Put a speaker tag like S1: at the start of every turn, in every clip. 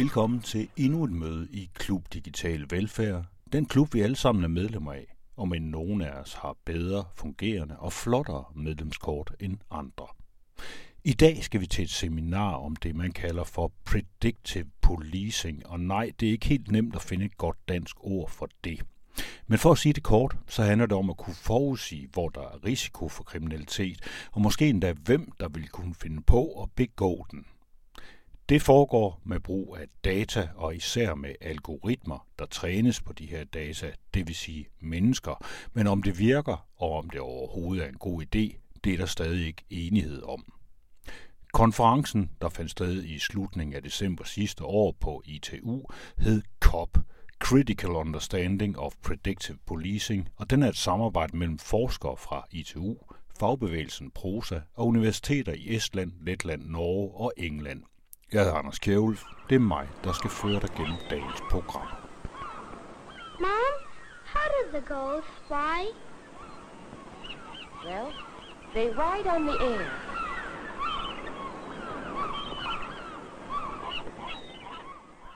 S1: Velkommen til endnu et møde i Klub Digital Velfærd. Den klub, vi alle sammen er medlemmer af, og men nogen af os har bedre, fungerende og flottere medlemskort end andre. I dag skal vi til et seminar om det, man kalder for predictive policing, og nej, det er ikke helt nemt at finde et godt dansk ord for det. Men for at sige det kort, så handler det om at kunne forudsige, hvor der er risiko for kriminalitet, og måske endda hvem, der vil kunne finde på at begå den. Det foregår med brug af data og især med algoritmer, der trænes på de her data, det vil sige mennesker. Men om det virker, og om det overhovedet er en god idé, det er der stadig ikke enighed om. Konferencen, der fandt sted i slutningen af december sidste år på ITU, hed COP, Critical Understanding of Predictive Policing, og den er et samarbejde mellem forskere fra ITU, fagbevægelsen Prosa og universiteter i Estland, Letland, Norge og England. Jeg hedder Anders Kjævel. Det er mig, der skal føre dig gennem dagens program.
S2: Mom, how do the gulls fly?
S3: Well, they ride on the air.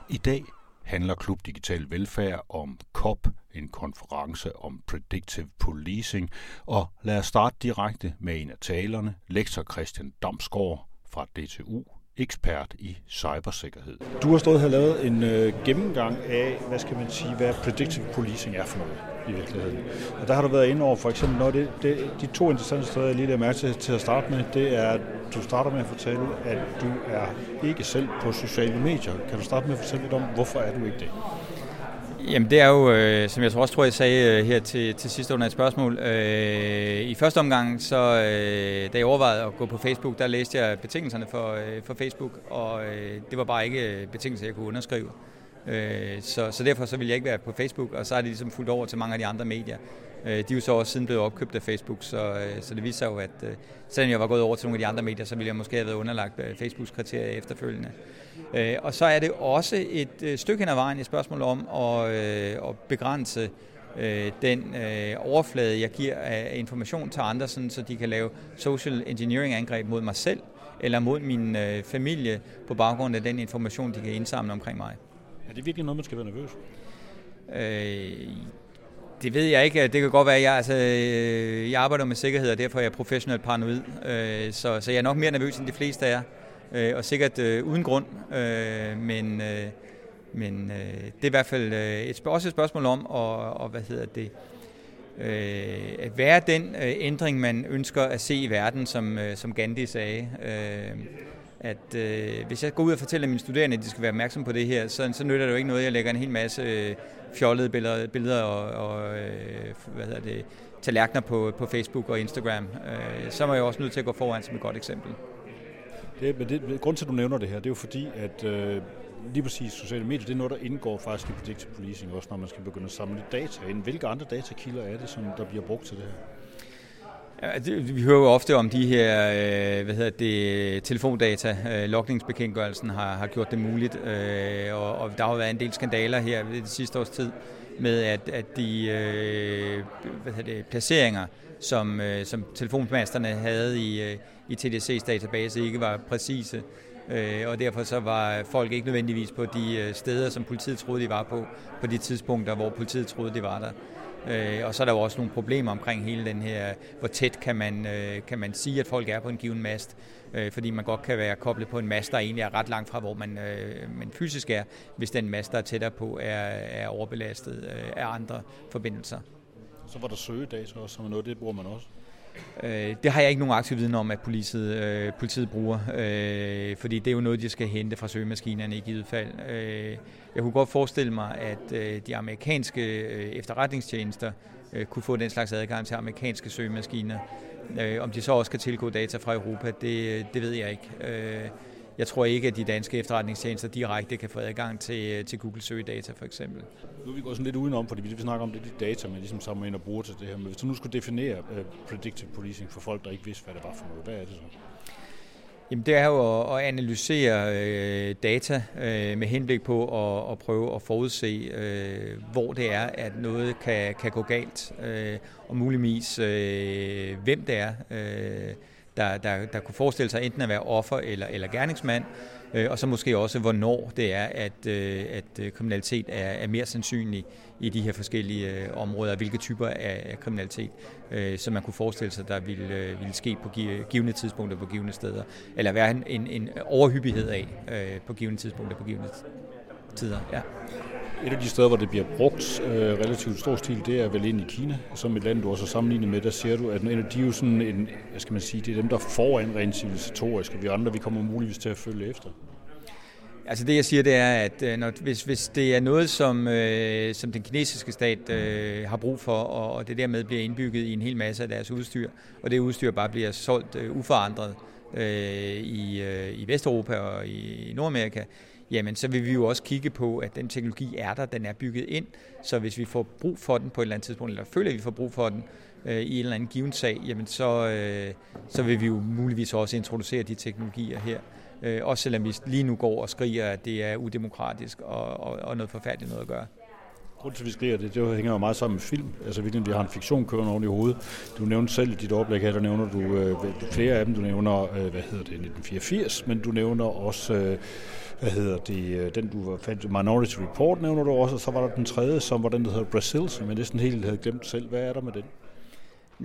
S1: I dag handler Klub Digital Velfærd om COP, en konference om predictive policing, og lad os starte direkte med en af talerne, lektor Christian Damsgaard fra DTU ekspert i cybersikkerhed.
S4: Du har stået her og lavet en øh, gennemgang af, hvad skal man sige, hvad predictive policing er for noget i virkeligheden. Og der har du været inde over, for eksempel, når det, det, de to interessante steder, jeg lige lader mærke til, til at starte med, det er, at du starter med at fortælle, at du er ikke selv på sociale medier. Kan du starte med at fortælle lidt om, hvorfor er du ikke det?
S5: Jamen det er jo, øh, som jeg tror også tror, jeg sagde øh, her til, til sidste under et spørgsmål. Øh, I første omgang, så, øh, da jeg overvejede at gå på Facebook, der læste jeg betingelserne for, øh, for Facebook, og øh, det var bare ikke øh, betingelser, jeg kunne underskrive. Øh, så, så derfor så ville jeg ikke være på Facebook, og så er det ligesom fuldt over til mange af de andre medier. Øh, de er jo så også siden blevet opkøbt af Facebook, så, øh, så det viser sig jo, at øh, selvom jeg var gået over til nogle af de andre medier, så ville jeg måske have været underlagt øh, Facebooks kriterier efterfølgende. Og så er det også et stykke hen ad vejen et spørgsmål om at, at begrænse den overflade, jeg giver af information til andre, sådan, så de kan lave social engineering angreb mod mig selv, eller mod min familie på baggrund af den information, de kan indsamle omkring mig.
S4: Er det virkelig noget, man skal være nervøs?
S5: Øh, det ved jeg ikke. Det kan godt være, at jeg, altså, øh, jeg arbejder med sikkerhed, og derfor er jeg professionelt paranoid. Øh, så, så jeg er nok mere nervøs end de fleste af jer. Øh, og sikkert øh, uden grund. Øh, men øh, men øh, det er i hvert fald øh, et, også et spørgsmål om, og, og hvad hedder det, øh, at være den øh, ændring, man ønsker at se i verden, som, øh, som Gandhi sagde. Øh, at øh, hvis jeg går ud og fortæller mine studerende, at de skal være opmærksom på det her, så, så nytter det jo ikke noget, at jeg lægger en hel masse øh, fjollede billeder, billeder og, og øh, hvad hedder det, tallerkener på, på Facebook og Instagram. Øh, så er jeg også nødt til at gå foran som et godt eksempel.
S4: Det, men det, grund til, at du nævner det her, det er jo fordi, at øh, lige præcis sociale medier, det er noget, der indgår faktisk i predictive policing, også når man skal begynde at samle data ind. Hvilke andre datakilder er det, som der bliver brugt til det her?
S5: Ja, det, vi hører jo ofte om de her øh, hvad hedder det, telefondata. Øh, Lokningsbekendtgørelsen har, har gjort det muligt, øh, og, og der har været en del skandaler her ved det sidste års tid med, at, at de øh, hvad hedder det, placeringer, som, øh, som telefonmasterne havde i, øh, i TDC's database, ikke var præcise. Øh, og derfor så var folk ikke nødvendigvis på de øh, steder, som politiet troede, de var på, på de tidspunkter, hvor politiet troede, de var der. Øh, og så er der jo også nogle problemer omkring hele den her, hvor tæt kan man, øh, kan man sige, at folk er på en given mast. Øh, fordi man godt kan være koblet på en mast, der egentlig er ret langt fra, hvor man, øh, man fysisk er, hvis den mast, der er tættere på, er, er overbelastet øh, af andre forbindelser.
S4: Så var der søgedata også, som er noget, det bruger man også?
S5: Øh, det har jeg ikke nogen aktiv viden om, at politiet, øh, politiet bruger, øh, fordi det er jo noget, de skal hente fra søgemaskinerne i givet fald. Øh, jeg kunne godt forestille mig, at øh, de amerikanske øh, efterretningstjenester øh, kunne få den slags adgang til amerikanske søgemaskiner. Øh, om de så også kan tilgå data fra Europa, det, øh, det ved jeg ikke. Øh, jeg tror ikke, at de danske efterretningstjenester direkte kan få adgang til, til Google søgedata for eksempel.
S4: Nu er vi gået sådan lidt udenom, fordi vi snakker om det, de data, man ligesom samler ind og bruger til det her. Men hvis du nu skulle definere uh, predictive policing for folk, der ikke vidste, hvad det var for noget, hvad er det så?
S5: Jamen det er jo at, analysere øh, data øh, med henblik på at, at prøve at forudse, øh, hvor det er, at noget kan, kan gå galt, øh, og muligvis øh, hvem det er, øh, der, der, der kunne forestille sig enten at være offer eller, eller gerningsmand, øh, og så måske også, hvornår det er, at, øh, at øh, kriminalitet er, er mere sandsynlig i de her forskellige øh, områder, hvilke typer af, af kriminalitet, øh, som man kunne forestille sig, der ville, øh, ville ske på givende tidspunkter på givende steder, eller være en, en, en overhyppighed af øh, på givende tidspunkter på givende tider. Ja.
S4: Et af de steder, hvor det bliver brugt øh, relativt stor stil, det er vel ind i Kina, som et land, du også sammenlignet med. Der ser du, at en de er jo sådan en, hvad skal man sige, det er dem, der foran rent civilisatorisk, og vi andre, vi kommer muligvis til at følge efter.
S5: Altså det jeg siger, det er, at øh, når, hvis, hvis det er noget, som, øh, som den kinesiske stat øh, har brug for, og, og det dermed bliver indbygget i en hel masse af deres udstyr, og det udstyr bare bliver solgt øh, uforandret øh, i, øh, i Vesteuropa og i, i Nordamerika, jamen så vil vi jo også kigge på, at den teknologi er der, den er bygget ind, så hvis vi får brug for den på et eller andet tidspunkt, eller føler, at vi får brug for den øh, i en eller anden given sag, jamen så, øh, så vil vi jo muligvis også introducere de teknologier her. Øh, også selvom vi lige nu går og skriger, at det er udemokratisk og, og, og noget forfærdeligt noget at gøre.
S4: Grunden til, at vi skriver det, det hænger jo meget sammen med film. Altså, vi har en fiktion kørende oven i hovedet. Du nævner selv i dit oplæg her, der nævner du øh, flere af dem. Du nævner, øh, hvad hedder det, 1984, men du nævner også, øh, hvad hedder det, øh, den du fandt, Minority Report nævner du også, og så var der den tredje, som var den, der hedder Brazil, som jeg næsten helt havde glemt selv. Hvad er der med den?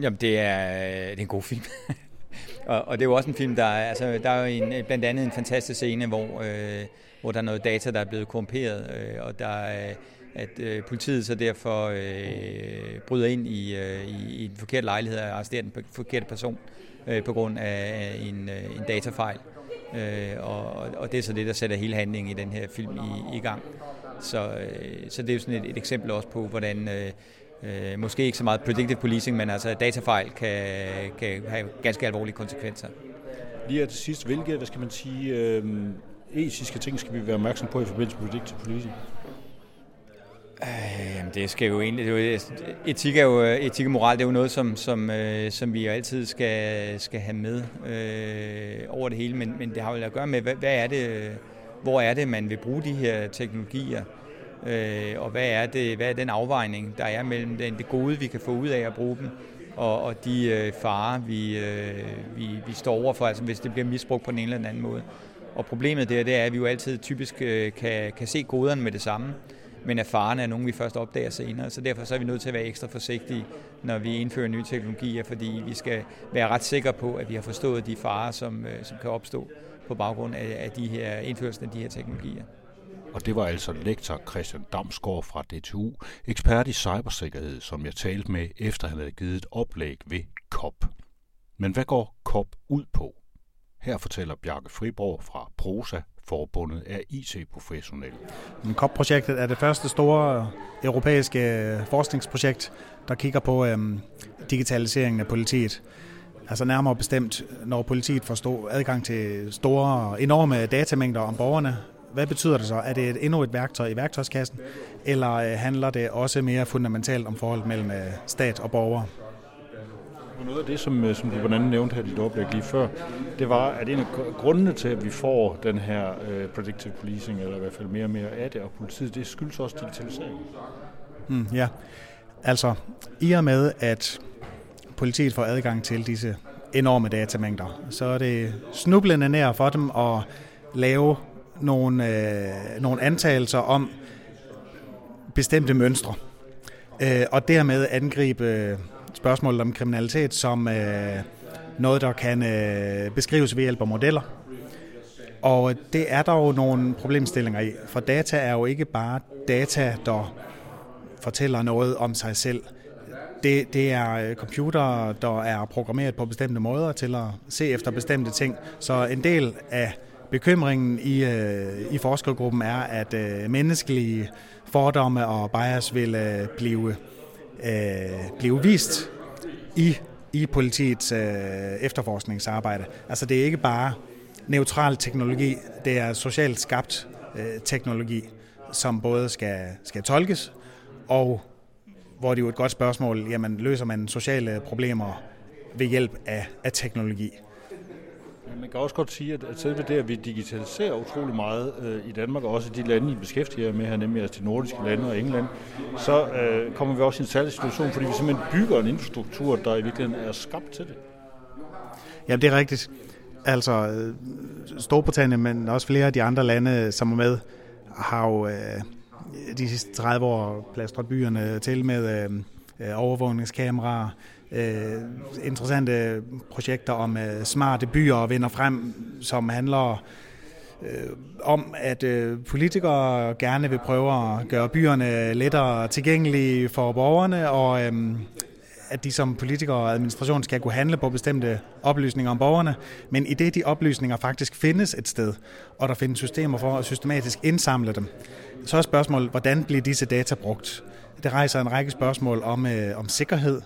S5: Jamen, det er, øh, det er en god film. og, og det er jo også en film, der er, altså, der er jo en, øh, blandt andet en fantastisk scene, hvor, øh, hvor der er noget data, der er blevet korrumperet, øh, og der er, at øh, politiet så derfor øh, bryder ind i, øh, i, i en forkert lejlighed og arresterer den forkerte person øh, på grund af en, øh, en datafejl. Øh, Øh, og, og det er så det, der sætter hele handlingen i den her film i, i gang. Så, øh, så det er jo sådan et, et eksempel også på, hvordan øh, øh, måske ikke så meget predictive policing, men altså datafejl kan, kan have ganske alvorlige konsekvenser.
S4: Lige til sidst, hvilke, hvad skal man sige, øh, etiske ting skal vi være opmærksom på i forbindelse med predictive policing?
S5: Øh, det skal jo egentlig, det er jo, etik, er jo, øh, etik og moral det er jo noget, som, som, øh, som vi altid skal, skal have med øh, over det hele, men, men det har jo at gøre med, hvad, hvad er det, øh, hvor er det, man vil bruge de her teknologier, øh, og hvad er, det, hvad er den afvejning, der er mellem den, det gode, vi kan få ud af at bruge dem, og, og de øh, farer, vi, øh, vi, vi står overfor, altså hvis det bliver misbrugt på en eller anden måde. Og problemet der, det er, at vi jo altid typisk øh, kan, kan se koderne med det samme men erfarne er nogen, vi først opdager senere. Så derfor så er vi nødt til at være ekstra forsigtige, når vi indfører nye teknologier, fordi vi skal være ret sikre på, at vi har forstået de farer, som, øh, som kan opstå på baggrund af, af de her indførelsen af de her teknologier.
S1: Og det var altså lektor Christian Damsgaard fra DTU, ekspert i cybersikkerhed, som jeg talte med, efter han havde givet et oplæg ved COP. Men hvad går COP ud på? Her fortæller Bjarke Friborg fra Prosa Forbundet er IT-professionel.
S6: COP-projektet er det første store europæiske forskningsprojekt, der kigger på øhm, digitaliseringen af politiet. Altså nærmere bestemt, når politiet får stå, adgang til store, enorme datamængder om borgerne, hvad betyder det så? Er det et, endnu et værktøj i værktøjskassen, eller øh, handler det også mere fundamentalt om forholdet mellem øh, stat og borgere?
S4: Noget af det, som, øh, som du blandt andet nævnte her i dit oplæg lige før, det var, at en af grundene til, at vi får den her uh, predictive policing, eller i hvert fald mere og mere af det, og politiet, det skyldes også digitalisering.
S6: Mm, ja, altså i og med, at politiet får adgang til disse enorme datamængder, så er det snublende nær for dem at lave nogle, øh, nogle antagelser om bestemte mønstre, øh, og dermed angribe spørgsmålet om kriminalitet som øh, noget, der kan øh, beskrives ved hjælp af modeller. Og det er der jo nogle problemstillinger i, for data er jo ikke bare data, der fortæller noget om sig selv. Det, det er computer, computere, der er programmeret på bestemte måder til at se efter bestemte ting. Så en del af bekymringen i, øh, i forskergruppen er, at øh, menneskelige fordomme og bias vil øh, blive øh, blive vist i, i politiets øh, efterforskningsarbejde. Altså det er ikke bare neutral teknologi, det er socialt skabt øh, teknologi, som både skal, skal tolkes, og hvor det er jo et godt spørgsmål, jamen løser man sociale problemer ved hjælp af, af teknologi?
S4: Man kan også godt sige, at selve det, at vi digitaliserer utrolig meget øh, i Danmark, og også i de lande, I beskæftiger med her, nemlig altså de nordiske lande og England, så øh, kommer vi også i en særlig situation, fordi vi simpelthen bygger en infrastruktur, der i virkeligheden er skabt til det.
S6: Ja, det er rigtigt. Altså, øh, Storbritannien, men også flere af de andre lande, som er med, har jo øh, de sidste 30 år plastret byerne til med øh, øh overvågningskameraer, øh, interessante projekter om øh, smarte byer og vinder frem, som handler øh, om, at øh, politikere gerne vil prøve at gøre byerne lettere tilgængelige for borgerne, og øh, at de som politikere og administration skal kunne handle på bestemte oplysninger om borgerne, men i det de oplysninger faktisk findes et sted, og der findes systemer for at systematisk indsamle dem, så er spørgsmålet, hvordan bliver disse data brugt? Det rejser en række spørgsmål om, øh, om sikkerhed,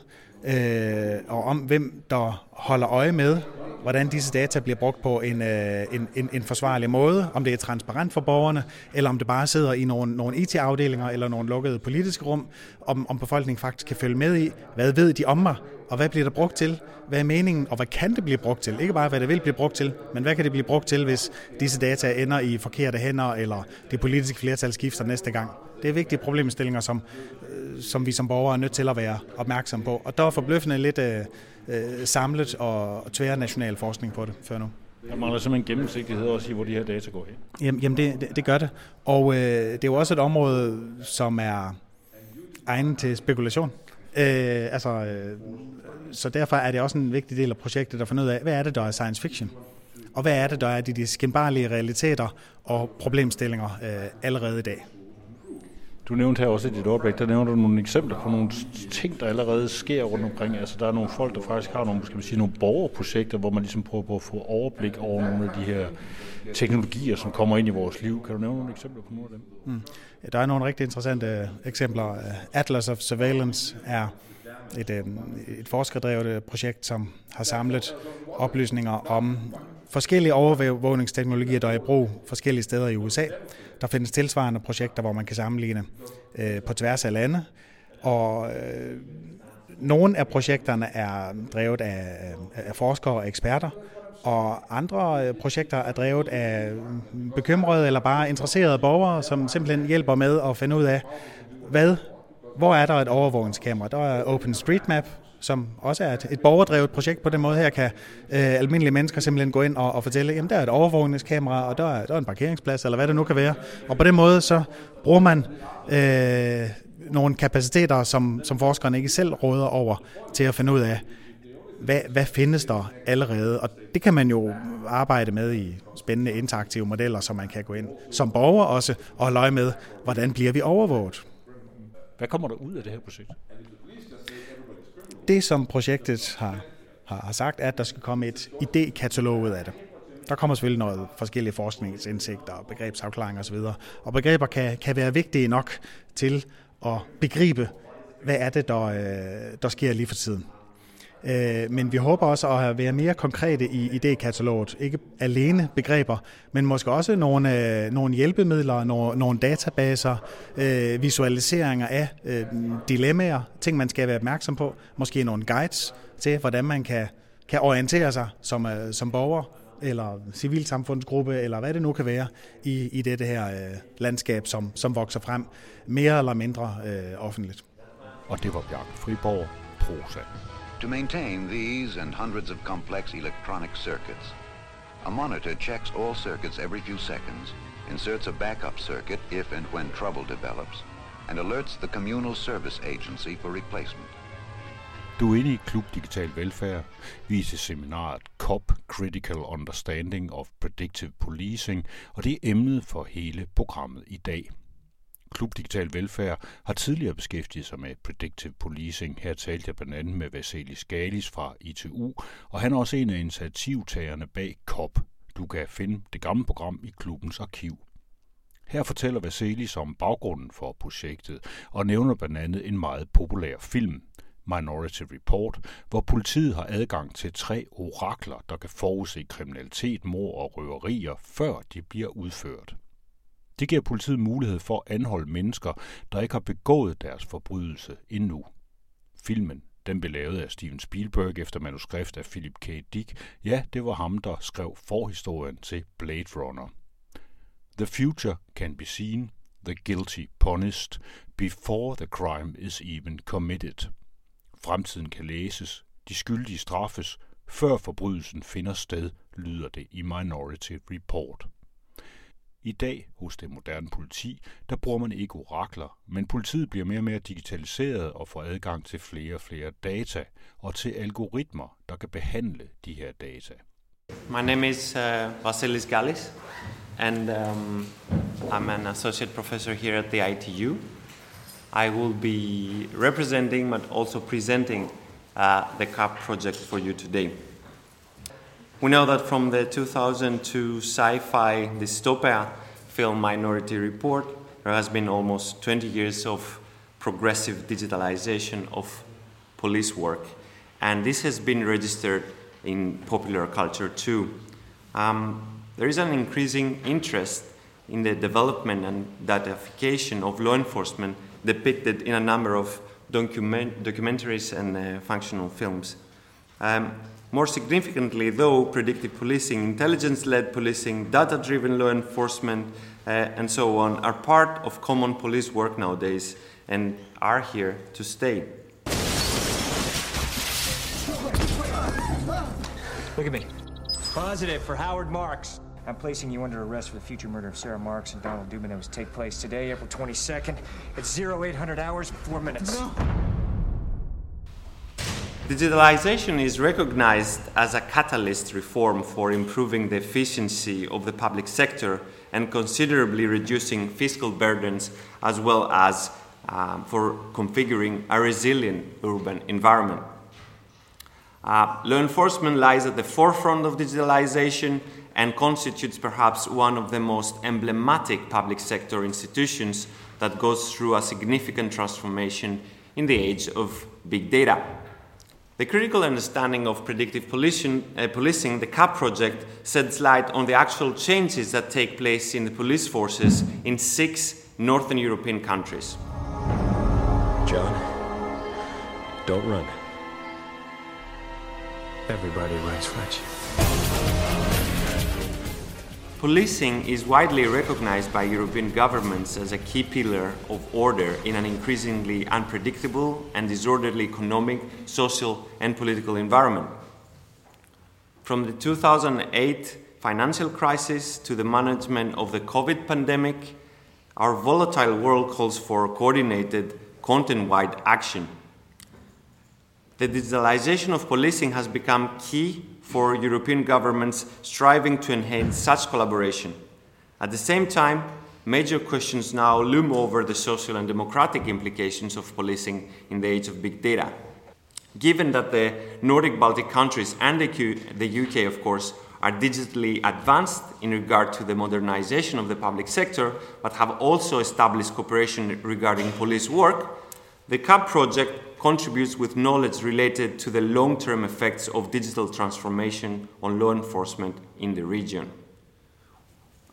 S6: øh, og om hvem der holder øje med, hvordan disse data bliver brugt på en, øh, en, en, en forsvarlig måde, om det er transparent for borgerne, eller om det bare sidder i nogle, nogle IT-afdelinger eller nogle lukkede politiske rum, om, om befolkningen faktisk kan følge med i, hvad ved de om mig, og hvad bliver der brugt til, hvad er meningen, og hvad kan det blive brugt til? Ikke bare, hvad det vil blive brugt til, men hvad kan det blive brugt til, hvis disse data ender i forkerte hænder, eller det politiske flertal skifter næste gang? Det er vigtige problemstillinger, som, øh, som vi som borgere er nødt til at være opmærksom på. Og der er forbløffende lidt øh, øh, samlet og tværnational forskning på det før nu.
S4: Der mangler simpelthen gennemsigtighed også i, hvor de her data går hen.
S6: Jamen, jamen det, det, det gør det. Og øh, det er jo også et område, som er egnet til spekulation. Øh, altså, øh, så derfor er det også en vigtig del af projektet at finde ud af, hvad er det, der er science fiction? Og hvad er det, der er de, de skinbarlige realiteter og problemstillinger øh, allerede i dag?
S4: Du nævnte her også i dit oplæg, der nævner du nogle eksempler på nogle ting, der allerede sker rundt omkring. Altså der er nogle folk, der faktisk har nogle, skal man sige, nogle borgerprojekter, hvor man ligesom prøver på at få overblik over nogle af de her teknologier, som kommer ind i vores liv. Kan du nævne nogle eksempler på nogle af dem? Mm.
S6: Ja, der er nogle rigtig interessante eksempler. Atlas of Surveillance er et, øhm, et forskerdrevet projekt, som har samlet oplysninger om forskellige overvågningsteknologier, der er i brug forskellige steder i USA. Der findes tilsvarende projekter, hvor man kan sammenligne øh, på tværs af lande. Og øh, nogle af projekterne er drevet af, øh, af forskere og eksperter, og andre øh, projekter er drevet af mm, bekymrede eller bare interesserede borgere, som simpelthen hjælper med at finde ud af, hvad, hvor er der et overvågningskamera. Der er OpenStreetMap, som også er et, et borgerdrevet projekt på den måde her, kan øh, almindelige mennesker simpelthen gå ind og, og fortælle, jamen der er et overvågningskamera, og der er, der er en parkeringsplads, eller hvad det nu kan være. Og på den måde så bruger man øh, nogle kapaciteter, som, som forskerne ikke selv råder over, til at finde ud af, hvad, hvad findes der allerede? Og det kan man jo arbejde med i spændende interaktive modeller, så man kan gå ind som borger også og holde øje med, hvordan bliver vi overvåget.
S4: Hvad kommer der ud af det her projekt?
S6: Det, som projektet har, har, har sagt, er, at der skal komme et idékatalog ud af det. Der kommer selvfølgelig noget forskellige forskningsindsigter og begrebsafklaring osv. Og begreber kan, kan være vigtige nok til at begribe, hvad er det, der, øh, der sker lige for tiden. Øh, men vi håber også at være mere konkrete i idékataloget. Ikke alene begreber, men måske også nogle, øh, nogle hjælpemidler, nogle, nogle databaser, øh, visualiseringer af øh, dilemmaer, ting man skal være opmærksom på, måske nogle guides til, hvordan man kan, kan orientere sig som, øh, som borger eller civilsamfundsgruppe, eller hvad det nu kan være, i, i dette her øh, landskab, som, som vokser frem mere eller mindre øh, offentligt.
S1: Og det var Bjarke Friborg, Prosa.
S7: To maintain these and hundreds of complex electronic circuits. A monitor checks all circuits every few seconds, inserts a backup circuit if and when trouble develops, and alerts the communal service agency for replacement.
S1: Du er inde i Klub Digital Velfærd, viser seminaret COP Critical Understanding of Predictive Policing, og det er emnet for hele programmet i dag. Klub Digital Velfærd har tidligere beskæftiget sig med predictive policing. Her talte jeg blandt andet med Vasilis Galis fra ITU, og han er også en af initiativtagerne bag COP. Du kan finde det gamle program i klubbens arkiv. Her fortæller Vaselis om baggrunden for projektet og nævner blandt andet en meget populær film, Minority Report, hvor politiet har adgang til tre orakler, der kan forudse kriminalitet, mor og røverier, før de bliver udført. Det giver politiet mulighed for at anholde mennesker, der ikke har begået deres forbrydelse endnu. Filmen den blev lavet af Steven Spielberg efter manuskript af Philip K. Dick. Ja, det var ham, der skrev forhistorien til Blade Runner. The future can be seen, the guilty punished, before the crime is even committed. Fremtiden kan læses, de skyldige straffes, før forbrydelsen finder sted, lyder det i Minority Report. I dag hos det moderne politi, der bruger man ikke orakler, men politiet bliver mere og mere digitaliseret og får adgang til flere og flere data og til algoritmer, der kan behandle de her data.
S8: My name is uh, Vasilis Gallis, and um, I'm an associate professor here at the ITU. I will be representing but also presenting uh, the CAP project for you today. We know that from the 2002 sci fi dystopia film Minority Report, there has been almost 20 years of progressive digitalization of police work, and this has been registered in popular culture too. Um, there is an increasing interest in the development and datification of law enforcement depicted in a number of document- documentaries and uh, functional films. Um, more significantly, though, predictive policing, intelligence led policing, data driven law enforcement, uh, and so on are part of common police work nowadays and are here to stay.
S9: Look at me. Positive for Howard Marks. I'm placing you under arrest for the future murder of Sarah Marks and Donald Dubin that was take place today, April 22nd, at 0800 hours, 4 minutes. No.
S8: Digitalization is recognized as a catalyst reform for improving the efficiency of the public sector and considerably reducing fiscal burdens, as well as um, for configuring a resilient urban environment. Uh, law enforcement lies at the forefront of digitalization and constitutes perhaps one of the most emblematic public sector institutions that goes through a significant transformation in the age of big data. The critical understanding of predictive policing, uh, policing, the CAP project, sheds light on the actual changes that take place in the police forces in six northern European countries.
S10: John, don't run. Everybody runs French.
S8: Policing is widely recognized by European governments as a key pillar of order in an increasingly unpredictable and disorderly economic, social, and political environment. From the 2008 financial crisis to the management of the COVID pandemic, our volatile world calls for coordinated, content wide action. The digitalization of policing has become key for European governments striving to enhance such collaboration. At the same time, major questions now loom over the social and democratic implications of policing in the age of big data. Given that the Nordic Baltic countries and the, UK, of course, are digitally advanced in regard to the modernization of the public sector, but have also established cooperation regarding police work, the CAP project contributes with knowledge related to the long term effects of digital transformation on law enforcement in the region.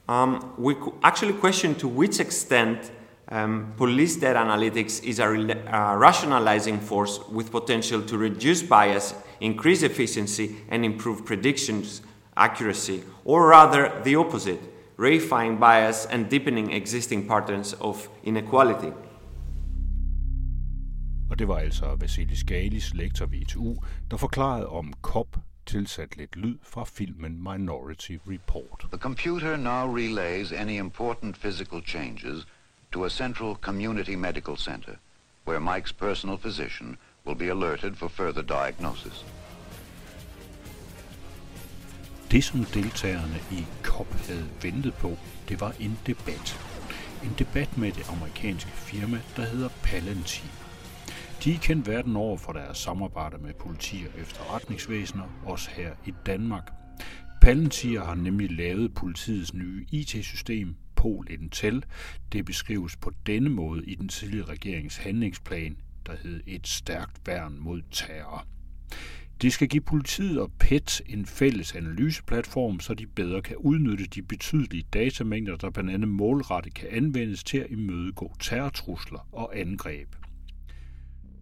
S8: Um, we actually question to which extent um, police data analytics is a, re- a rationalizing force with potential to reduce bias, increase efficiency, and improve predictions accuracy, or rather the opposite, reifying bias and deepening existing patterns of inequality.
S1: Og det var altså Vasilis Galis, lektor ved ITU, der forklarede om COP tilsat lidt lyd fra filmen Minority Report.
S7: The computer now relays any important physical changes to a central community medical center, where Mike's personal physician will be alerted for further diagnosis.
S1: Det, som deltagerne i COP havde ventet på, det var en debat. En debat med det amerikanske firma, der hedder Palantir. De er kendt verden over for deres samarbejde med politi og efterretningsvæsener, også her i Danmark. Palantir har nemlig lavet politiets nye IT-system, Pol Intel. Det beskrives på denne måde i den tidligere regerings handlingsplan, der hed Et stærkt værn mod terror. Det skal give politiet og PET en fælles analyseplatform, så de bedre kan udnytte de betydelige datamængder, der blandt andet målrettet kan anvendes til at imødegå terrortrusler og angreb.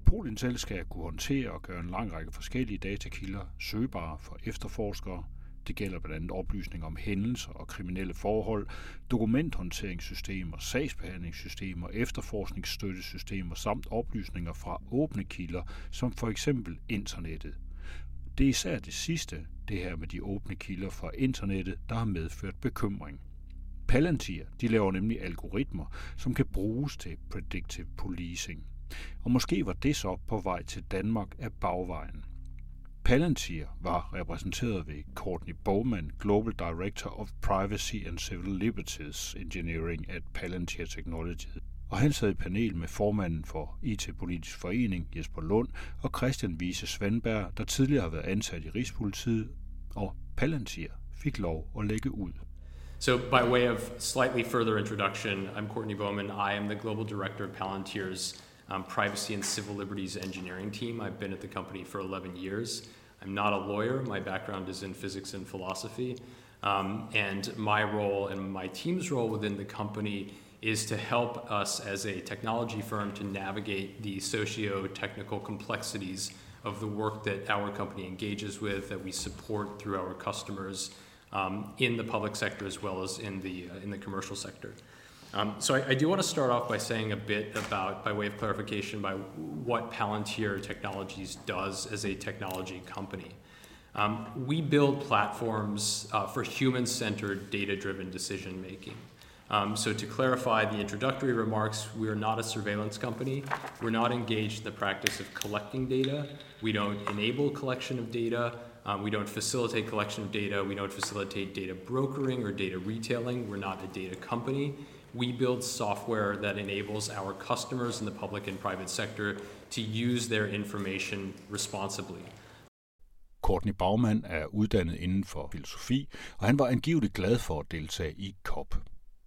S1: Polintel skal kunne håndtere og gøre en lang række forskellige datakilder søgbare for efterforskere. Det gælder blandt andet oplysninger om hændelser og kriminelle forhold, dokumenthåndteringssystemer, sagsbehandlingssystemer, efterforskningsstøttesystemer samt oplysninger fra åbne kilder, som for eksempel internettet. Det er især det sidste, det her med de åbne kilder fra internettet, der har medført bekymring. Palantir de laver nemlig algoritmer, som kan bruges til predictive policing. Og måske var det så på vej til Danmark af bagvejen. Palantir var repræsenteret ved Courtney Bowman, Global Director of Privacy and Civil Liberties Engineering at Palantir Technology. Og han sad i panel med formanden for IT-politisk forening, Jesper Lund, og Christian Vise Svandberg, der tidligere har været ansat i Rigspolitiet, og Palantir fik lov at lægge ud.
S11: So, by way of slightly further introduction, I'm Courtney Bowman. I am the global director of Palantir's um, privacy and civil liberties engineering team. I've been at the company for 11 years. I'm not a lawyer. My background is in physics and philosophy. Um, and my role and my team's role within the company is to help us as a technology firm to navigate the socio technical complexities of the work that our company engages with, that we support through our customers um, in the public sector as well as in the, uh, in the commercial sector. Um, so I, I, do want to start off by saying a bit about, by way of clarification, by what Palantir Technologies does as a technology company. Um, we build platforms uh, for human-centered, data-driven decision making. Um, so to clarify the introductory remarks, we are not a surveillance company. We're not engaged in the practice of collecting data. We don't enable collection of data. Um, we don't facilitate collection of data. We don't facilitate data brokering or data retailing. We're not a data company. We build software that enables our customers in the public and private sector to use their information responsibly.
S1: Courtney Baumann er uddannet inden for filosofi, og han var angiveligt glad for at deltage i COP.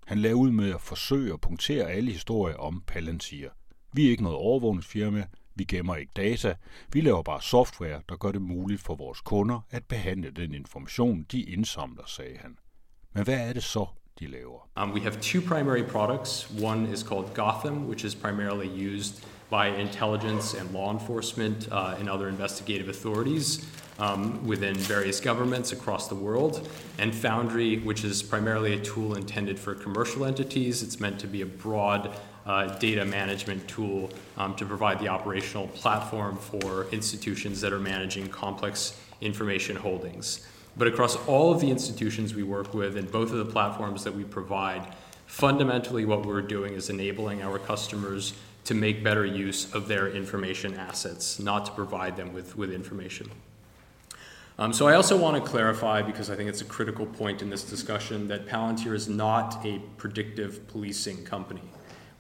S1: Han lavede ud med at forsøge at punktere alle historier om Palantir. Vi er ikke noget overvågningsfirma, vi gemmer ikke data, vi laver bare software, der gør det muligt for vores kunder at behandle den information, de indsamler, sagde han. Men hvad er det så,
S11: Um, we have two primary products. One is called Gotham, which is primarily used by intelligence and law enforcement uh, and other investigative authorities um, within various governments across the world. And Foundry, which is primarily a tool intended for commercial entities. It's meant to be a broad uh, data management tool um, to provide the operational platform for institutions that are managing complex information holdings. But across all of the institutions we work with and both of the platforms that we provide, fundamentally what we're doing is enabling our customers to make better use of their information assets, not to provide them with, with information. Um, so I also want to clarify, because I think it's a critical point in this discussion, that Palantir is not a predictive policing company.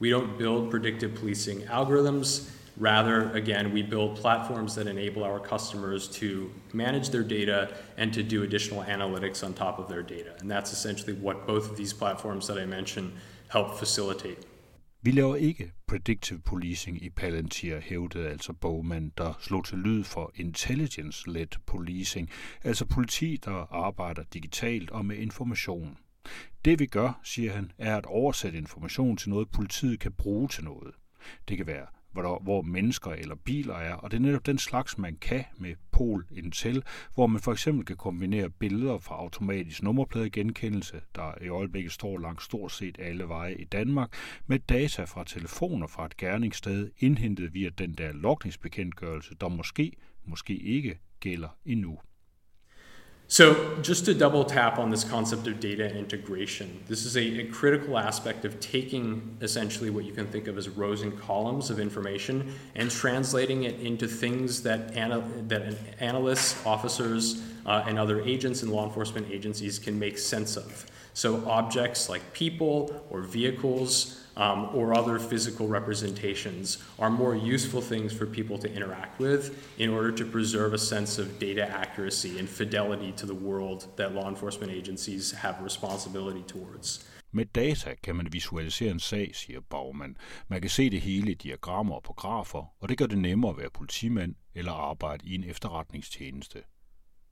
S11: We don't build predictive policing algorithms. Rather, again, we build platforms that enable our customers to manage their data and to do additional analytics on top of their data. And that's essentially what both of these platforms that I mentioned help facilitate.
S1: Vi laver ikke predictive policing i Palantir, hævdede altså Bowman, der slog til lyd for intelligence-led policing, altså politi, der arbejder digitalt og med information. Det vi gør, siger han, er at oversætte information til noget, politiet kan bruge til noget. Det kan være hvor, der, hvor mennesker eller biler er, og det er netop den slags, man kan med Pol Intel, hvor man for eksempel kan kombinere billeder fra automatisk nummerpladegenkendelse, der i øjeblikket står langs stort set alle veje i Danmark, med data fra telefoner fra et gerningssted, indhentet via den der lokningsbekendtgørelse, der måske, måske ikke gælder endnu.
S11: So, just to double tap on this concept of data integration, this is a, a, critical aspect of taking essentially what you can think of as rows and columns of information and translating it into things that, ana- that analysts, officers, uh, and other agents in law enforcement agencies can make sense of. So, objects like people or vehicles um, or other physical representations are more useful things for people to interact with in order to preserve a sense of data accuracy and fidelity to the world that law enforcement agencies have responsibility towards.
S1: Med data kan man visualisere en sag, siger Baumann. Man kan se det hele i diagrammer og på grafer, og det gør det nemmere at være politimand eller arbejde i en efterretningstjeneste.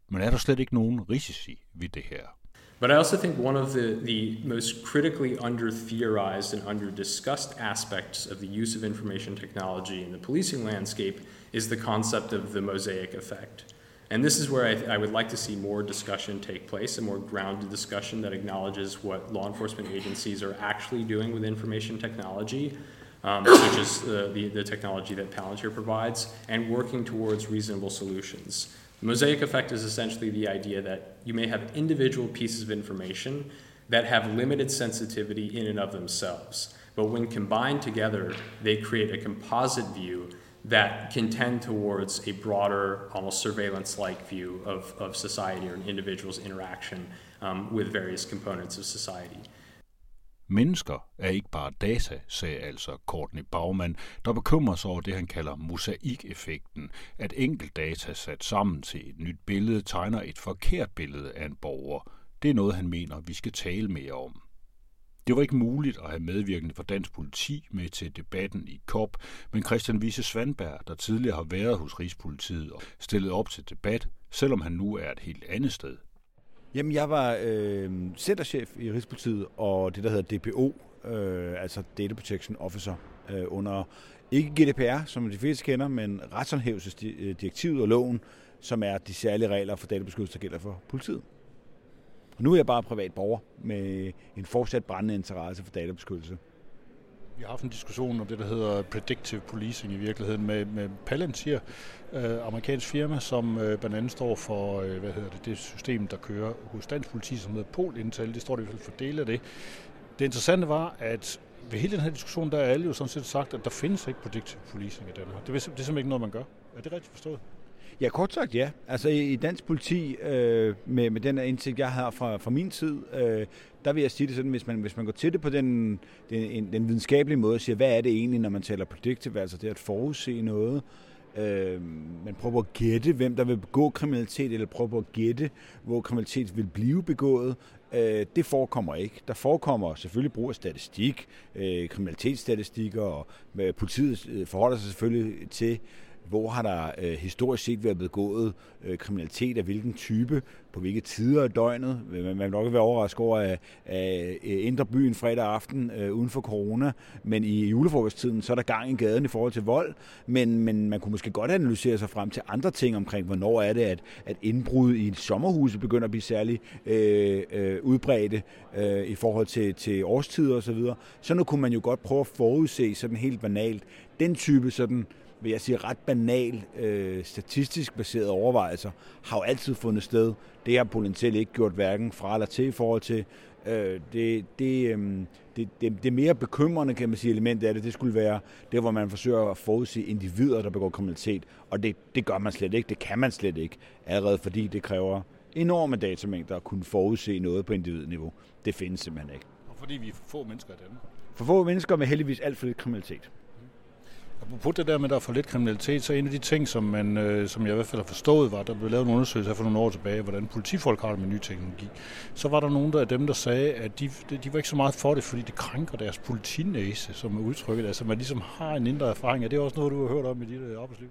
S1: Men er der slet ikke nogen risici ved det her?
S11: But I also think one of the, the most critically under theorized and under discussed aspects of the use of information technology in the policing landscape is the concept of the mosaic effect. And this is where I, I, would like to see more discussion take place, a more grounded discussion that acknowledges what law enforcement agencies are actually doing with information technology, um, which is uh, the, the technology that Palantir provides, and working towards reasonable solutions. Mosaic effect is essentially the idea that you may have individual pieces of information that have limited sensitivity in and of themselves. But when combined together, they create a composite view that can tend towards a broader, almost surveillance like view of, of society or an individual's interaction um, with various components of society.
S1: Mennesker er ikke bare data, sagde altså Courtney Baumann, der bekymrer sig over det, han kalder mosaikeffekten, at enkelt data sat sammen til et nyt billede tegner et forkert billede af en borger. Det er noget, han mener, vi skal tale mere om. Det var ikke muligt at have medvirkende fra dansk politi med til debatten i COP, men Christian Vise Svandberg, der tidligere har været hos Rigspolitiet og stillet op til debat, selvom han nu er et helt andet sted.
S12: Jamen, jeg var øh, centerchef i Rigspolitiet og det, der hedder DPO, øh, altså Data Protection Officer, øh, under ikke GDPR, som de fleste kender, men retshåndhævelsesdirektivet øh, og loven, som er de særlige regler for databeskyttelse, der gælder for politiet. Og nu er jeg bare privat borger med en fortsat brændende interesse for databeskyttelse.
S4: Vi har haft en diskussion om det, der hedder predictive policing i virkeligheden med, med Palantir, øh, amerikansk firma, som øh, blandt andet står for øh, hvad hedder det, det system, der kører hos dansk politi, som hedder Pol Intel. Det står det i hvert fald for dele af det. Det interessante var, at ved hele den her diskussion, der er alle jo sådan set sagt, at der findes ikke predictive policing i Danmark. Det er, det er simpelthen ikke noget, man gør. Er det rigtigt forstået?
S12: Ja, kort sagt ja. Altså i, dansk politi, øh, med, med den indsigt, jeg har fra, fra min tid, øh, der vil jeg sige det sådan, hvis man, hvis man går til det på den, den, den videnskabelige måde og siger, hvad er det egentlig, når man taler predictive, altså det at forudse noget, øh, man prøver at gætte, hvem der vil begå kriminalitet, eller prøver at gætte, hvor kriminalitet vil blive begået, øh, det forekommer ikke. Der forekommer selvfølgelig brug af statistik, øh, kriminalitetsstatistikker, og øh, politiet øh, forholder sig selvfølgelig til, hvor har der øh, historisk set været begået øh, kriminalitet af hvilken type, på hvilke tider af døgnet. Man vil nok være overrasket over at, at øh, ændre byen fredag aften øh, uden for corona, men i julefrokosttiden, så er der gang i gaden i forhold til vold, men, men man kunne måske godt analysere sig frem til andre ting omkring, hvornår er det, at, at indbrud i et sommerhus begynder at blive særlig øh, øh, udbredte øh, i forhold til, til årstider osv. Så, videre. så nu kunne man jo godt prøve at forudse sådan helt banalt den type sådan vil jeg sige, ret banal, øh, statistisk baserede overvejelser, har jo altid fundet sted. Det har potentielt ikke gjort hverken fra eller til i forhold til. Øh, det, det, øh, det, det, det mere bekymrende, kan man sige, element af det, det skulle være det, hvor man forsøger at forudse individer, der begår kriminalitet. Og det, det gør man slet ikke. Det kan man slet ikke. Allerede fordi det kræver enorme datamængder at kunne forudse noget på individniveau. Det findes simpelthen ikke.
S4: Og fordi vi er for få mennesker i Danmark.
S12: For få mennesker med heldigvis alt for lidt kriminalitet.
S4: På det der med, at der er for lidt kriminalitet, så en af de ting, som, man, øh, som jeg i hvert fald har forstået, var, at der blev lavet en undersøgelse for nogle år tilbage, hvordan politifolk har det med ny teknologi. Så var der nogen der af dem, der sagde, at de, de var ikke så meget for det, fordi det krænker deres politinæse, som er udtrykket. Altså man ligesom har en indre erfaring. Er det også noget, du har hørt om i dit øh, arbejdsliv?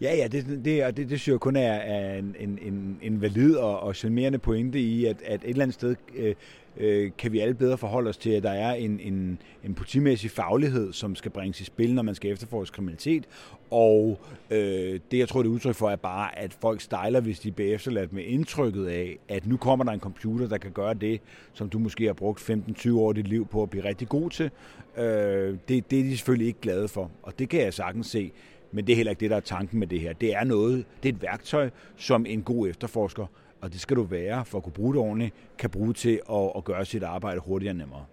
S12: Ja, ja, det, det, det, det synes jeg kun er, er en, en, en valid og, og charmerende pointe i, at, at et eller andet sted øh, øh, kan vi alle bedre forholde os til, at der er en, en, en politimæssig faglighed, som skal bringes i spil, når man skal efterforske kriminalitet. Og øh, det, jeg tror, det er udtryk for, er bare, at folk stejler, hvis de bliver efterladt med indtrykket af, at nu kommer der en computer, der kan gøre det, som du måske har brugt 15-20 år af dit liv på at blive rigtig god til. Øh, det, det er de selvfølgelig ikke glade for, og det kan jeg sagtens se. Men det er heller ikke det, der er tanken med det her. Det er noget, det er et værktøj, som en god efterforsker og det skal du være for at kunne bruge det ordentligt, kan bruge til at, at gøre sit arbejde hurtigere og nemmere.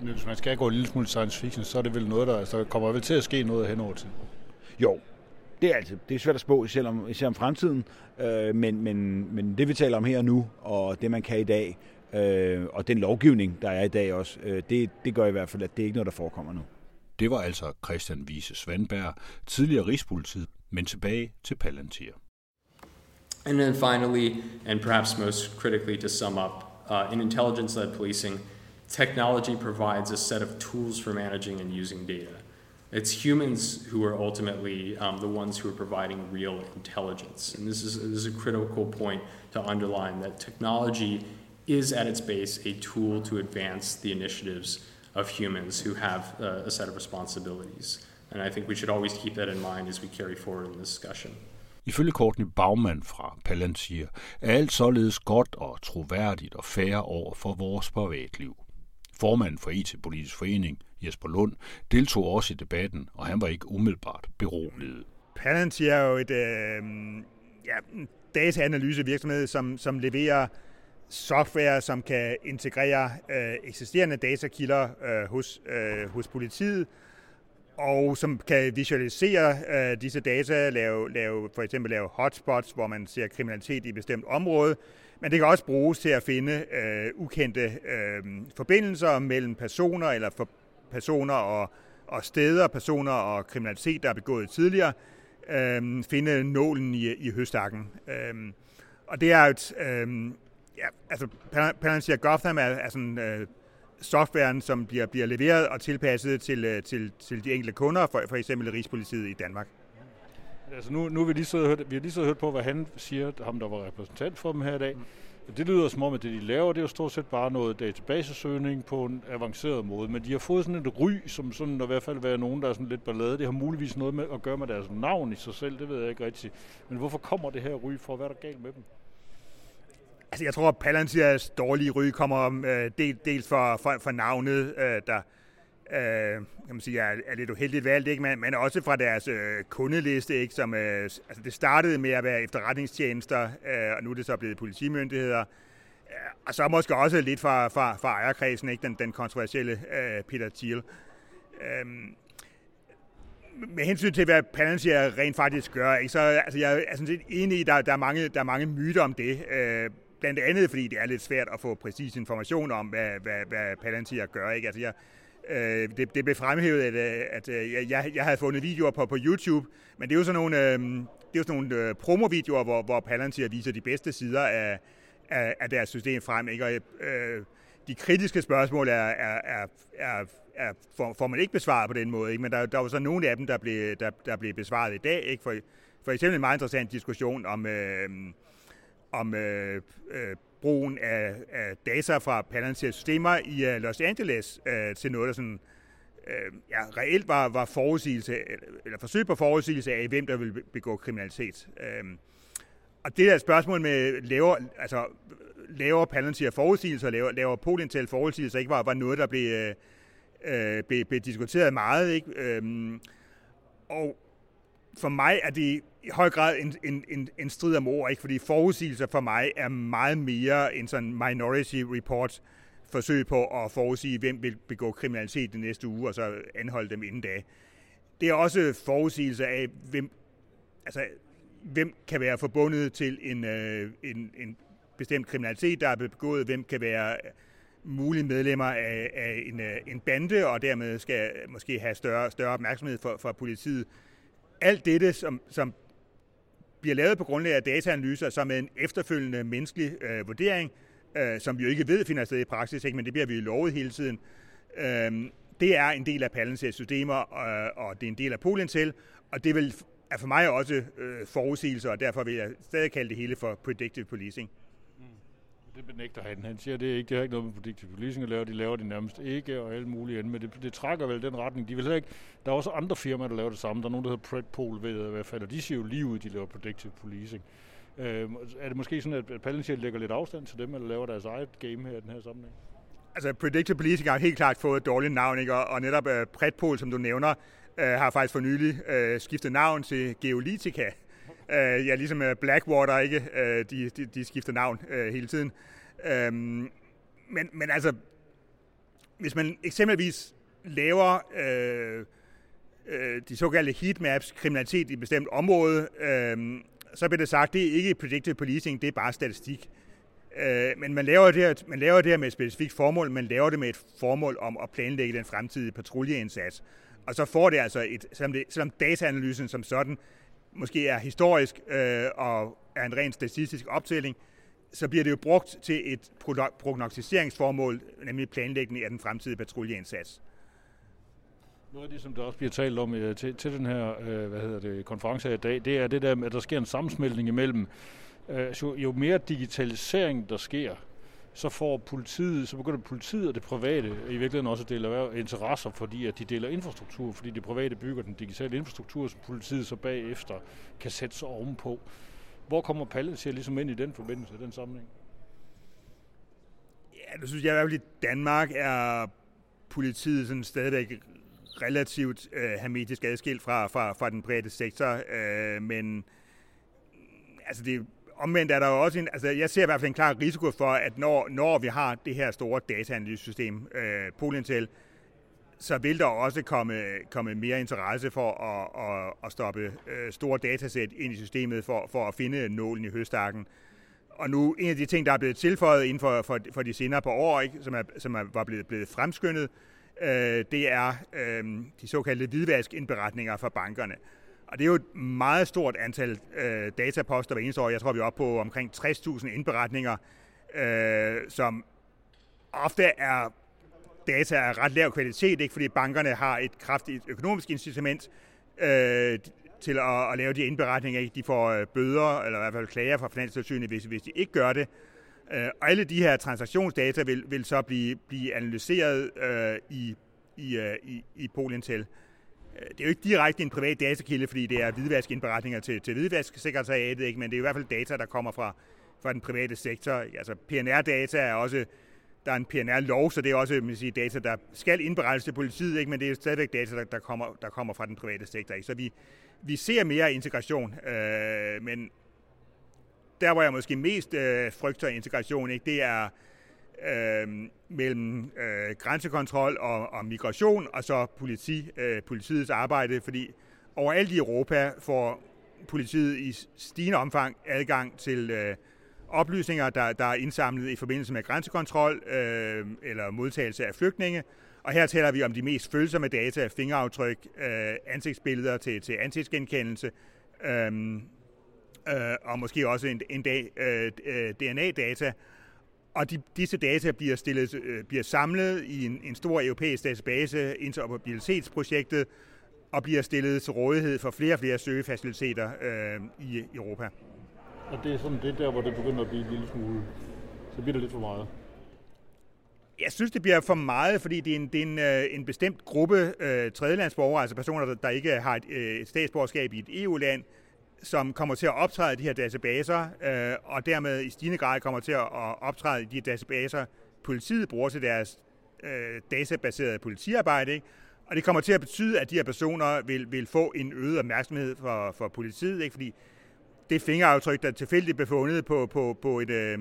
S4: Men hvis man skal gå en lille smule science fiction, så er det vel noget, der altså, kommer vel til at ske noget hen over tid?
S12: Jo, det er altid. Det er svært at spå, især om, især om fremtiden, øh, men, men, men det vi taler om her og nu, og det man kan i dag, øh, og den lovgivning, der er i dag også, øh, det, det gør i hvert fald, at det er ikke noget, der forekommer nu.
S1: Det var altså Christian Vise Svandberg, tidligere Rigspolitiet, men tilbage til Palantir.
S11: And then finally, and perhaps most critically to sum up, uh, in intelligence led policing, technology provides a set of tools for managing and using data. It's humans who are ultimately um, the ones who are providing real intelligence. And this is, this is a critical point to underline that technology is at its base a tool to advance the initiatives of humans who have uh, a set of responsibilities. And I think we should always keep that in mind as we carry forward in the discussion.
S1: Ifølge Courtney Baumann fra Palantir er alt således godt og troværdigt og færre over for vores privatliv. Formanden for IT-politisk forening, Jesper Lund, deltog også i debatten, og han var ikke umiddelbart beroliget.
S13: Palantir er jo et, øh, ja, dataanalysevirksomhed, som, som leverer software, som kan integrere øh, eksisterende datakilder øh, hos, øh, hos politiet, og som kan visualisere øh, disse data, lave, lave, for eksempel lave hotspots, hvor man ser kriminalitet i et bestemt område, men det kan også bruges til at finde øh, ukendte øh, forbindelser mellem personer eller for personer og, og steder, personer og kriminalitet, der er begået tidligere, øh, finde nålen i, i høstakken. Øh, og det er et, øh, ja, altså Palantir Gotham er, er sådan øh, softwaren, som bliver, bliver leveret og tilpasset til, øh, til, til de enkelte kunder, for, for eksempel Rigspolitiet i Danmark.
S4: Altså nu, nu har vi lige så hørt, vi har lige så hørt på, hvad han siger, ham der var repræsentant for dem her i dag. Det lyder som om, at det de laver, det er jo stort set bare noget databasesøgning på en avanceret måde, men de har fået sådan et ry, som sådan i hvert fald være nogen, der er sådan lidt ballade. Det har muligvis noget med at gøre med deres navn i sig selv, det ved jeg ikke rigtigt. Men hvorfor kommer det her ry for? Hvad er der galt med dem?
S13: Altså, jeg tror, at Palantirs dårlige ry kommer øh, del, dels for, for, for navnet, øh, der øh, kan man sige, er, er lidt uheldigt valgt, ikke? Men, men også fra deres øh, kundeliste, ikke? Som, øh, altså, det startede med at være efterretningstjenester, øh, og nu er det så blevet politimyndigheder. Øh, og så måske også lidt fra, fra, fra ejerkredsen, ikke? Den, den kontroversielle øh, Peter Thiel. Øh, med hensyn til, hvad Palantir rent faktisk gør, ikke, så altså, jeg er sådan set enig i, at der, der, er mange, der er mange myter om det. Øh, blandt andet, fordi det er lidt svært at få præcis information om, hvad, hvad, hvad Palantir gør. Ikke? Altså, jeg, øh, det, det blev fremhævet, at, øh, at, øh, jeg, jeg havde fundet videoer på, på YouTube, men det er jo sådan nogle, øh, det er jo sådan nogle øh, promovideoer, hvor, hvor Palantir viser de bedste sider af, af, af deres system frem. Ikke? Og, øh, de kritiske spørgsmål er, er, er, er, er får, får man ikke besvaret på den måde, ikke? men der, der var så nogle af dem, der blev, der, der blev besvaret i dag. Ikke? For, for eksempel en meget interessant diskussion om, øh, om øh, øh, brugen af, af data fra Palantir systemer i øh, Los Angeles øh, til noget, der sådan, øh, ja, reelt var, var forudsigelse, eller forsøg på forudsigelse af, hvem der vil begå kriminalitet. Øh, og det der spørgsmål med laver, altså, laver Palantir forudsigelser, laver, laver Polintel forudsigelser, ikke var, var noget, der blev, øh, øh blev, blev diskuteret meget. Ikke? Øh, og for mig er det i høj grad en, en, en, en strid om ord, ikke? fordi forudsigelser for mig er meget mere en sådan minority report forsøg på at forudsige, hvem vil begå kriminalitet den næste uge, og så anholde dem inden da. Det er også forudsigelser af, hvem, altså, hvem kan være forbundet til en, øh, en, en bestemt kriminalitet, der er begået, hvem kan være mulige medlemmer af, af en, øh, en bande, og dermed skal måske have større, større opmærksomhed for, for politiet. Alt dette, som, som bliver lavet på grundlag af dataanalyser, som er en efterfølgende menneskelig øh, vurdering, øh, som vi jo ikke ved finder sted i praksis, ikke? men det bliver vi lovet hele tiden. Øh, det er en del af Palantirs systemer, øh, og det er en del af Polintel, og det vil er for mig også øh, forudsigelser, og derfor vil jeg stadig kalde det hele for predictive policing.
S4: Det benægter han. Han siger, at det, er ikke, det har ikke noget med predictive policing at lave. De laver det nærmest ikke, og alle mulige andet. Men det, det trækker vel den retning. De vil ikke, der er også andre firmaer, der laver det samme. Der er nogen, der hedder Predpol, ved jeg i hvert fald, og de siger jo lige ud, at de laver predictive policing. Øh, er det måske sådan, at Palantir lægger lidt afstand til dem, eller laver deres eget game her i den her sammenhæng?
S13: Altså, predictive policing har helt klart fået et dårligt navn, ikke? Og, og netop øh, uh, Predpol, som du nævner, uh, har faktisk for nylig uh, skiftet navn til Geolitica. Øh, ja, ligesom øh, Blackwater, ikke? Øh, de, de, de skifter navn øh, hele tiden. Øh, men, men altså, hvis man eksempelvis laver øh, øh, de såkaldte heatmaps, kriminalitet i et bestemt område, øh, så bliver det sagt, det er ikke predictive policing, det er bare statistik. Øh, men man laver, det her, man laver det her med et specifikt formål, man laver det med et formål om at planlægge den fremtidige patruljeindsats. Og så får det altså, et, selvom, det, selvom dataanalysen som sådan måske er historisk øh, og er en ren statistisk optælling, så bliver det jo brugt til et prognostiseringsformål, nemlig planlægning af den fremtidige patruljeindsats.
S4: Noget af det, som der også bliver talt om øh, til, til den her øh, hvad hedder det, konference her i dag, det er det der, at der sker en sammensmeltning imellem, øh, jo, jo mere digitalisering der sker, så får politiet, så begynder politiet og det private i virkeligheden også at dele interesser, fordi at de deler infrastruktur, fordi det private bygger den digitale infrastruktur, som politiet så bagefter kan sætte sig ovenpå. Hvor kommer Palantir ligesom ind i den forbindelse, den sammenhæng?
S13: Ja, det synes jeg i hvert fald at Danmark er politiet sådan stadigvæk relativt øh, hermetisk adskilt fra, fra, fra den private sektor, øh, men altså det omvendt er der jo også en, altså jeg ser i hvert fald en klar risiko for, at når, når vi har det her store dataanalysesystem, øh, Polintel, så vil der også komme, komme mere interesse for at, at, at stoppe øh, store datasæt ind i systemet for, for at finde nålen i høstakken. Og nu, en af de ting, der er blevet tilføjet inden for, for, for de senere par år, ikke, som, er, som er, var blevet, blevet fremskyndet, øh, det er øh, de såkaldte hvidvaskindberetninger fra bankerne. Og det er jo et meget stort antal øh, dataposter hver eneste år. Jeg tror, vi er oppe på omkring 60.000 indberetninger, øh, som ofte er data af ret lav kvalitet, ikke fordi bankerne har et kraftigt økonomisk incitament øh, til at, at lave de indberetninger. Ikke? De får øh, bøder, eller i hvert fald klager fra Finanstilsynet, hvis, hvis de ikke gør det. Øh, og alle de her transaktionsdata vil, vil så blive, blive analyseret øh, i, i, øh, i, i Polintel. Øh, det er jo ikke direkte en privat datakilde, fordi det er hvidvaskindberetninger til, til hvidvasksekretariatet, ikke? men det er i hvert fald data, der kommer fra, fra den private sektor. Altså PNR-data er også, der er en PNR-lov, så det er også man siger, data, der skal indberettes til politiet, ikke? men det er jo stadigvæk data, der, der, kommer, der kommer fra den private sektor. Ikke? Så vi, vi ser mere integration, øh, men der, hvor jeg måske mest øh, frygter integration, ikke, det er øh, mellem øh, grænsekontrol og, og migration, og så politi, øh, politiets arbejde, fordi overalt i Europa får politiet i stigende omfang adgang til øh, oplysninger, der, der er indsamlet i forbindelse med grænsekontrol øh, eller modtagelse af flygtninge. Og her taler vi om de mest følsomme data, fingeraftryk, øh, ansigtsbilleder til, til ansigtsgenkendelse, øh, øh, og måske også en, en dag øh, øh DNA-data. Og de, disse data bliver, stillet, øh, bliver samlet i en, en stor europæisk database, interoperabilitetsprojektet, og bliver stillet til rådighed for flere og flere søgefaciliteter øh, i Europa.
S4: Og det er sådan det der, hvor det begynder at blive en lille smule, så bliver det lidt for meget.
S13: Jeg synes, det bliver for meget, fordi det er en, det er en, øh, en bestemt gruppe øh, tredjelandsborgere, altså personer, der, der ikke har et, øh, et statsborgerskab i et EU-land, som kommer til at optræde i de her databaser, øh, og dermed i stigende grad kommer til at optræde i de databaser, politiet bruger til deres øh, databaserede politiarbejde. Ikke? Og det kommer til at betyde, at de her personer vil, vil få en øget opmærksomhed for, for politiet, ikke? fordi det fingeraftryk, der tilfældigt befundet på, på, på, et, øh,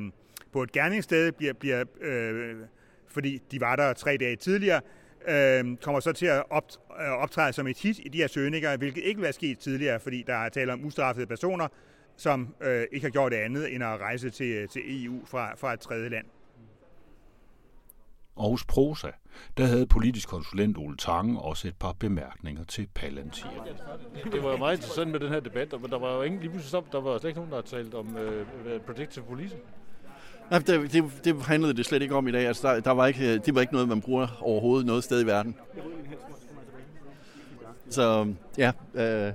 S13: på et gerningssted, bliver, bliver øh, fordi de var der tre dage tidligere, øh, kommer så til at op, øh, optræde som et hit i de her søgninger, hvilket ikke var sket tidligere, fordi der er tale om ustraffede personer, som øh, ikke har gjort det andet end at rejse til, til EU fra, fra et tredje land.
S1: Og hos Prosa, der havde politisk konsulent Ole Tange også et par bemærkninger til Palantir.
S4: Det var jo meget interessant med den her debat, men der var jo ingen, lige pludselig der var slet ikke nogen, der har talt om uh, predictive policing.
S14: Nej, det, det, det handlede det slet ikke om i dag. Altså, der, der var ikke, øh, det var ikke noget, man bruger overhovedet noget sted i verden. Så ja, øh,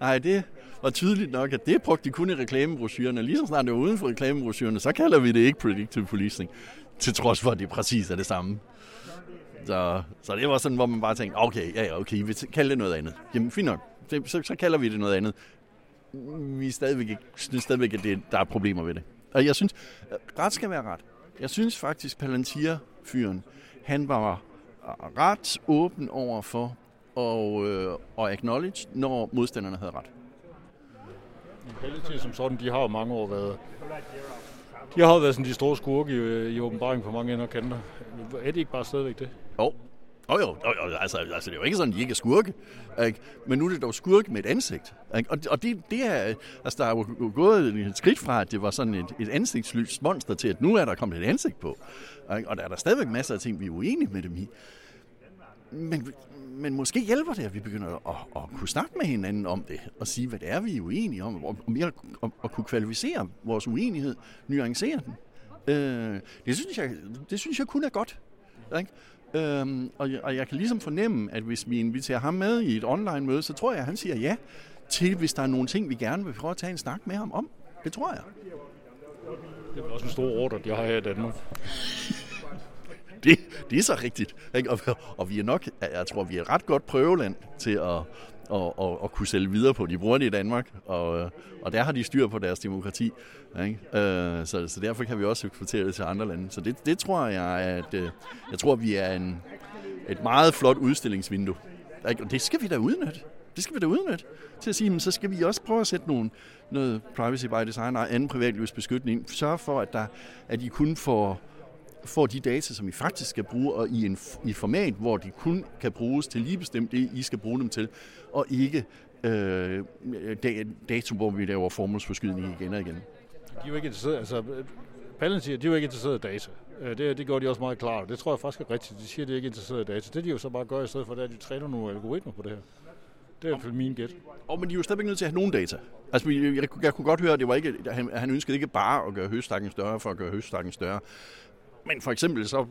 S14: nej, det var tydeligt nok, at det brugte de kun i reklamebrosyrerne. Lige så snart det var uden for reklamebrosyrerne, så kalder vi det ikke predictive policing. Til trods for, at det præcis er det samme. Så, så det var sådan, hvor man bare tænkte, okay, ja, ja, okay, vi kalder det noget andet. Jamen, fint nok. Så, så kalder vi det noget andet. Vi er stadigvæk synes stadigvæk, at det, der er problemer ved det. Og jeg synes, ret skal være ret. Jeg synes faktisk, Palantir-fyren, han var ret åben over for og, øh, og acknowledge, når modstanderne havde ret.
S4: Palantir som sådan, de har jo mange år været de har jo været sådan de store skurke i, i åbenbaring på mange ender og kanter. Er det ikke bare stadigvæk det?
S14: Jo, jo, jo, jo altså, altså, det er jo ikke sådan, at de ikke er skurke. Ikke? Men nu er det dog skurke med et ansigt. Ikke? Og, og det, det er, altså, der er jo gået et skridt fra, at det var sådan et, et ansigtsløst monster, til at nu er der kommet et ansigt på. Ikke? Og der er der stadigvæk masser af ting, vi er uenige med dem i. Men, men måske hjælper det, at vi begynder at, at kunne snakke med hinanden om det, og sige, hvad det er, vi er uenige om, og, mere at, at kunne kvalificere vores uenighed, nuancere den. Øh, det, synes jeg, det synes jeg kun er godt. Ikke? Øhm, og, jeg, og jeg kan ligesom fornemme, at hvis vi inviterer ham med i et online-møde, så tror jeg, at han siger ja til, hvis der er nogle ting, vi gerne vil prøve at tage en snak med ham om. Det tror jeg.
S4: Det er også en stor ordre, jeg har her i Danmark.
S14: det, det er så rigtigt. Ikke? Og, og vi er nok, jeg tror, vi er ret godt prøveland til at, og, og, og kunne sælge videre på. De bruger det i Danmark, og, øh, og der har de styr på deres demokrati. Ikke? Øh, så, så derfor kan vi også eksportere det til andre lande. Så det, det tror jeg, at øh, jeg tror, vi er en, et meget flot udstillingsvindue. Og det skal vi da udnytte. Det Det skal vi da udnytte til at sige, men så skal vi også prøve at sætte nogle, noget privacy by design og anden privatlivsbeskyttelse ind. Sørge for, at, der, at I kun får får de data, som I faktisk skal bruge, og i en i format, hvor de kun kan bruges til lige bestemt det, I skal bruge dem til, og ikke øh, dato, hvor vi laver formålsforskydning igen og igen. De
S4: er jo ikke interesseret, altså Palantir, de er jo ikke interesseret i data. Øh, det, det går de også meget klart. Det tror jeg faktisk er rigtigt. De siger, at de er ikke interesseret i data. Det de jo så bare gør i stedet for, det er, at de træner nogle algoritmer på det her. Det er i hvert fald min gæt.
S14: Og men de er jo stadigvæk nødt til at have nogle data. Altså, jeg, jeg, jeg kunne godt høre, at det var ikke, at han, han ønskede ikke bare at gøre høstakken større for at gøre høstakken større. Men for eksempel så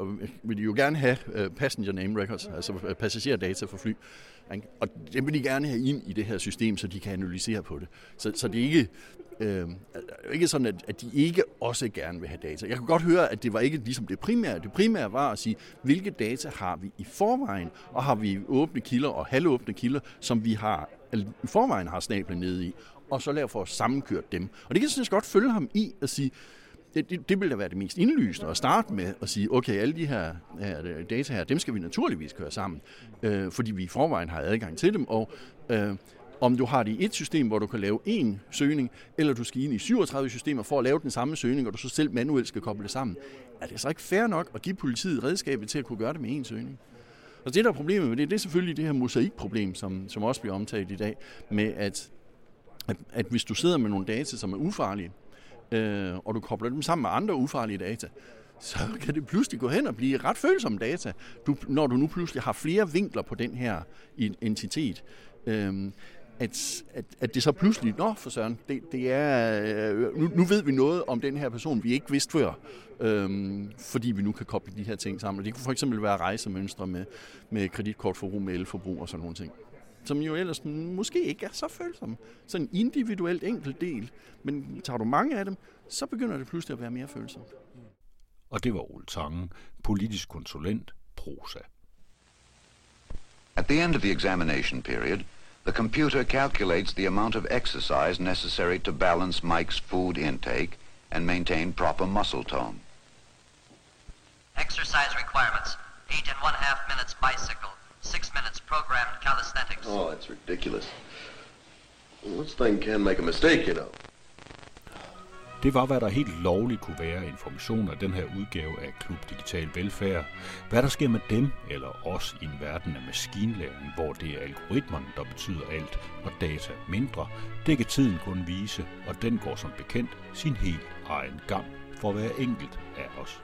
S14: uh, vil de jo gerne have øh, passenger name records, altså passagerdata for fly. Og det vil de gerne have ind i det her system, så de kan analysere på det. Så, så det er ikke, øh, ikke sådan, at, at de ikke også gerne vil have data. Jeg kan godt høre, at det var ikke ligesom det primære. Det primære var at sige, hvilke data har vi i forvejen, og har vi åbne kilder og halvåbne kilder, som vi har i forvejen har snablet nede i, og så lave for at sammenkøre dem. Og det kan jeg synes godt følge ham i at sige, det, det, det ville da være det mest indlysende at starte med at sige, okay, alle de her, her øh, data her, dem skal vi naturligvis køre sammen, øh, fordi vi i forvejen har adgang til dem, og øh, om du har det i et system, hvor du kan lave én søgning, eller du skal ind i 37 systemer for at lave den samme søgning, og du så selv manuelt skal koble det sammen, er det så ikke fair nok at give politiet redskabet til at kunne gøre det med én søgning? Og det, der er problemet med det, det er selvfølgelig det her mosaikproblem, som, som også bliver omtalt i dag, med at, at, at hvis du sidder med nogle data, som er ufarlige, øh, og du kobler dem sammen med andre ufarlige data, så kan det pludselig gå hen og blive ret følsomme data, du, når du nu pludselig har flere vinkler på den her entitet. Øh, at, at, at det så pludselig, nå for søren, det, det er, øh, nu, nu ved vi noget om den her person, vi ikke vidste før, øhm, fordi vi nu kan koble de her ting sammen. Det kunne for eksempel være rejsemønstre med, med kreditkortforbrug, med elforbrug og sådan nogle ting som jo ellers måske ikke er så følsomme. Så en individuelt enkelt del, men tager du mange af dem, så begynder det pludselig at være mere følsomt.
S1: Og det var Ole Tangen, politisk konsulent, prosa.
S7: At the end of the examination period, the computer calculates the amount of exercise necessary to balance Mike's food intake and maintain proper muscle tone.
S15: Exercise requirements. Eight and one half minutes bicycle, Six minutes programmed calisthenics.
S16: Oh, that's ridiculous. This thing can make a mistake, you know.
S1: Det var, hvad der helt lovligt kunne være information af den her udgave af Klub Digital Velfærd. Hvad der sker med dem eller os i en verden af maskinlæring, hvor det er algoritmerne, der betyder alt, og data mindre, det kan tiden kun vise, og den går som bekendt sin helt egen gang for hver enkelt af os.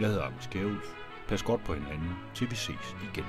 S1: Jeg hedder Anders Kjærulf. Pas godt på hinanden, til vi ses igen.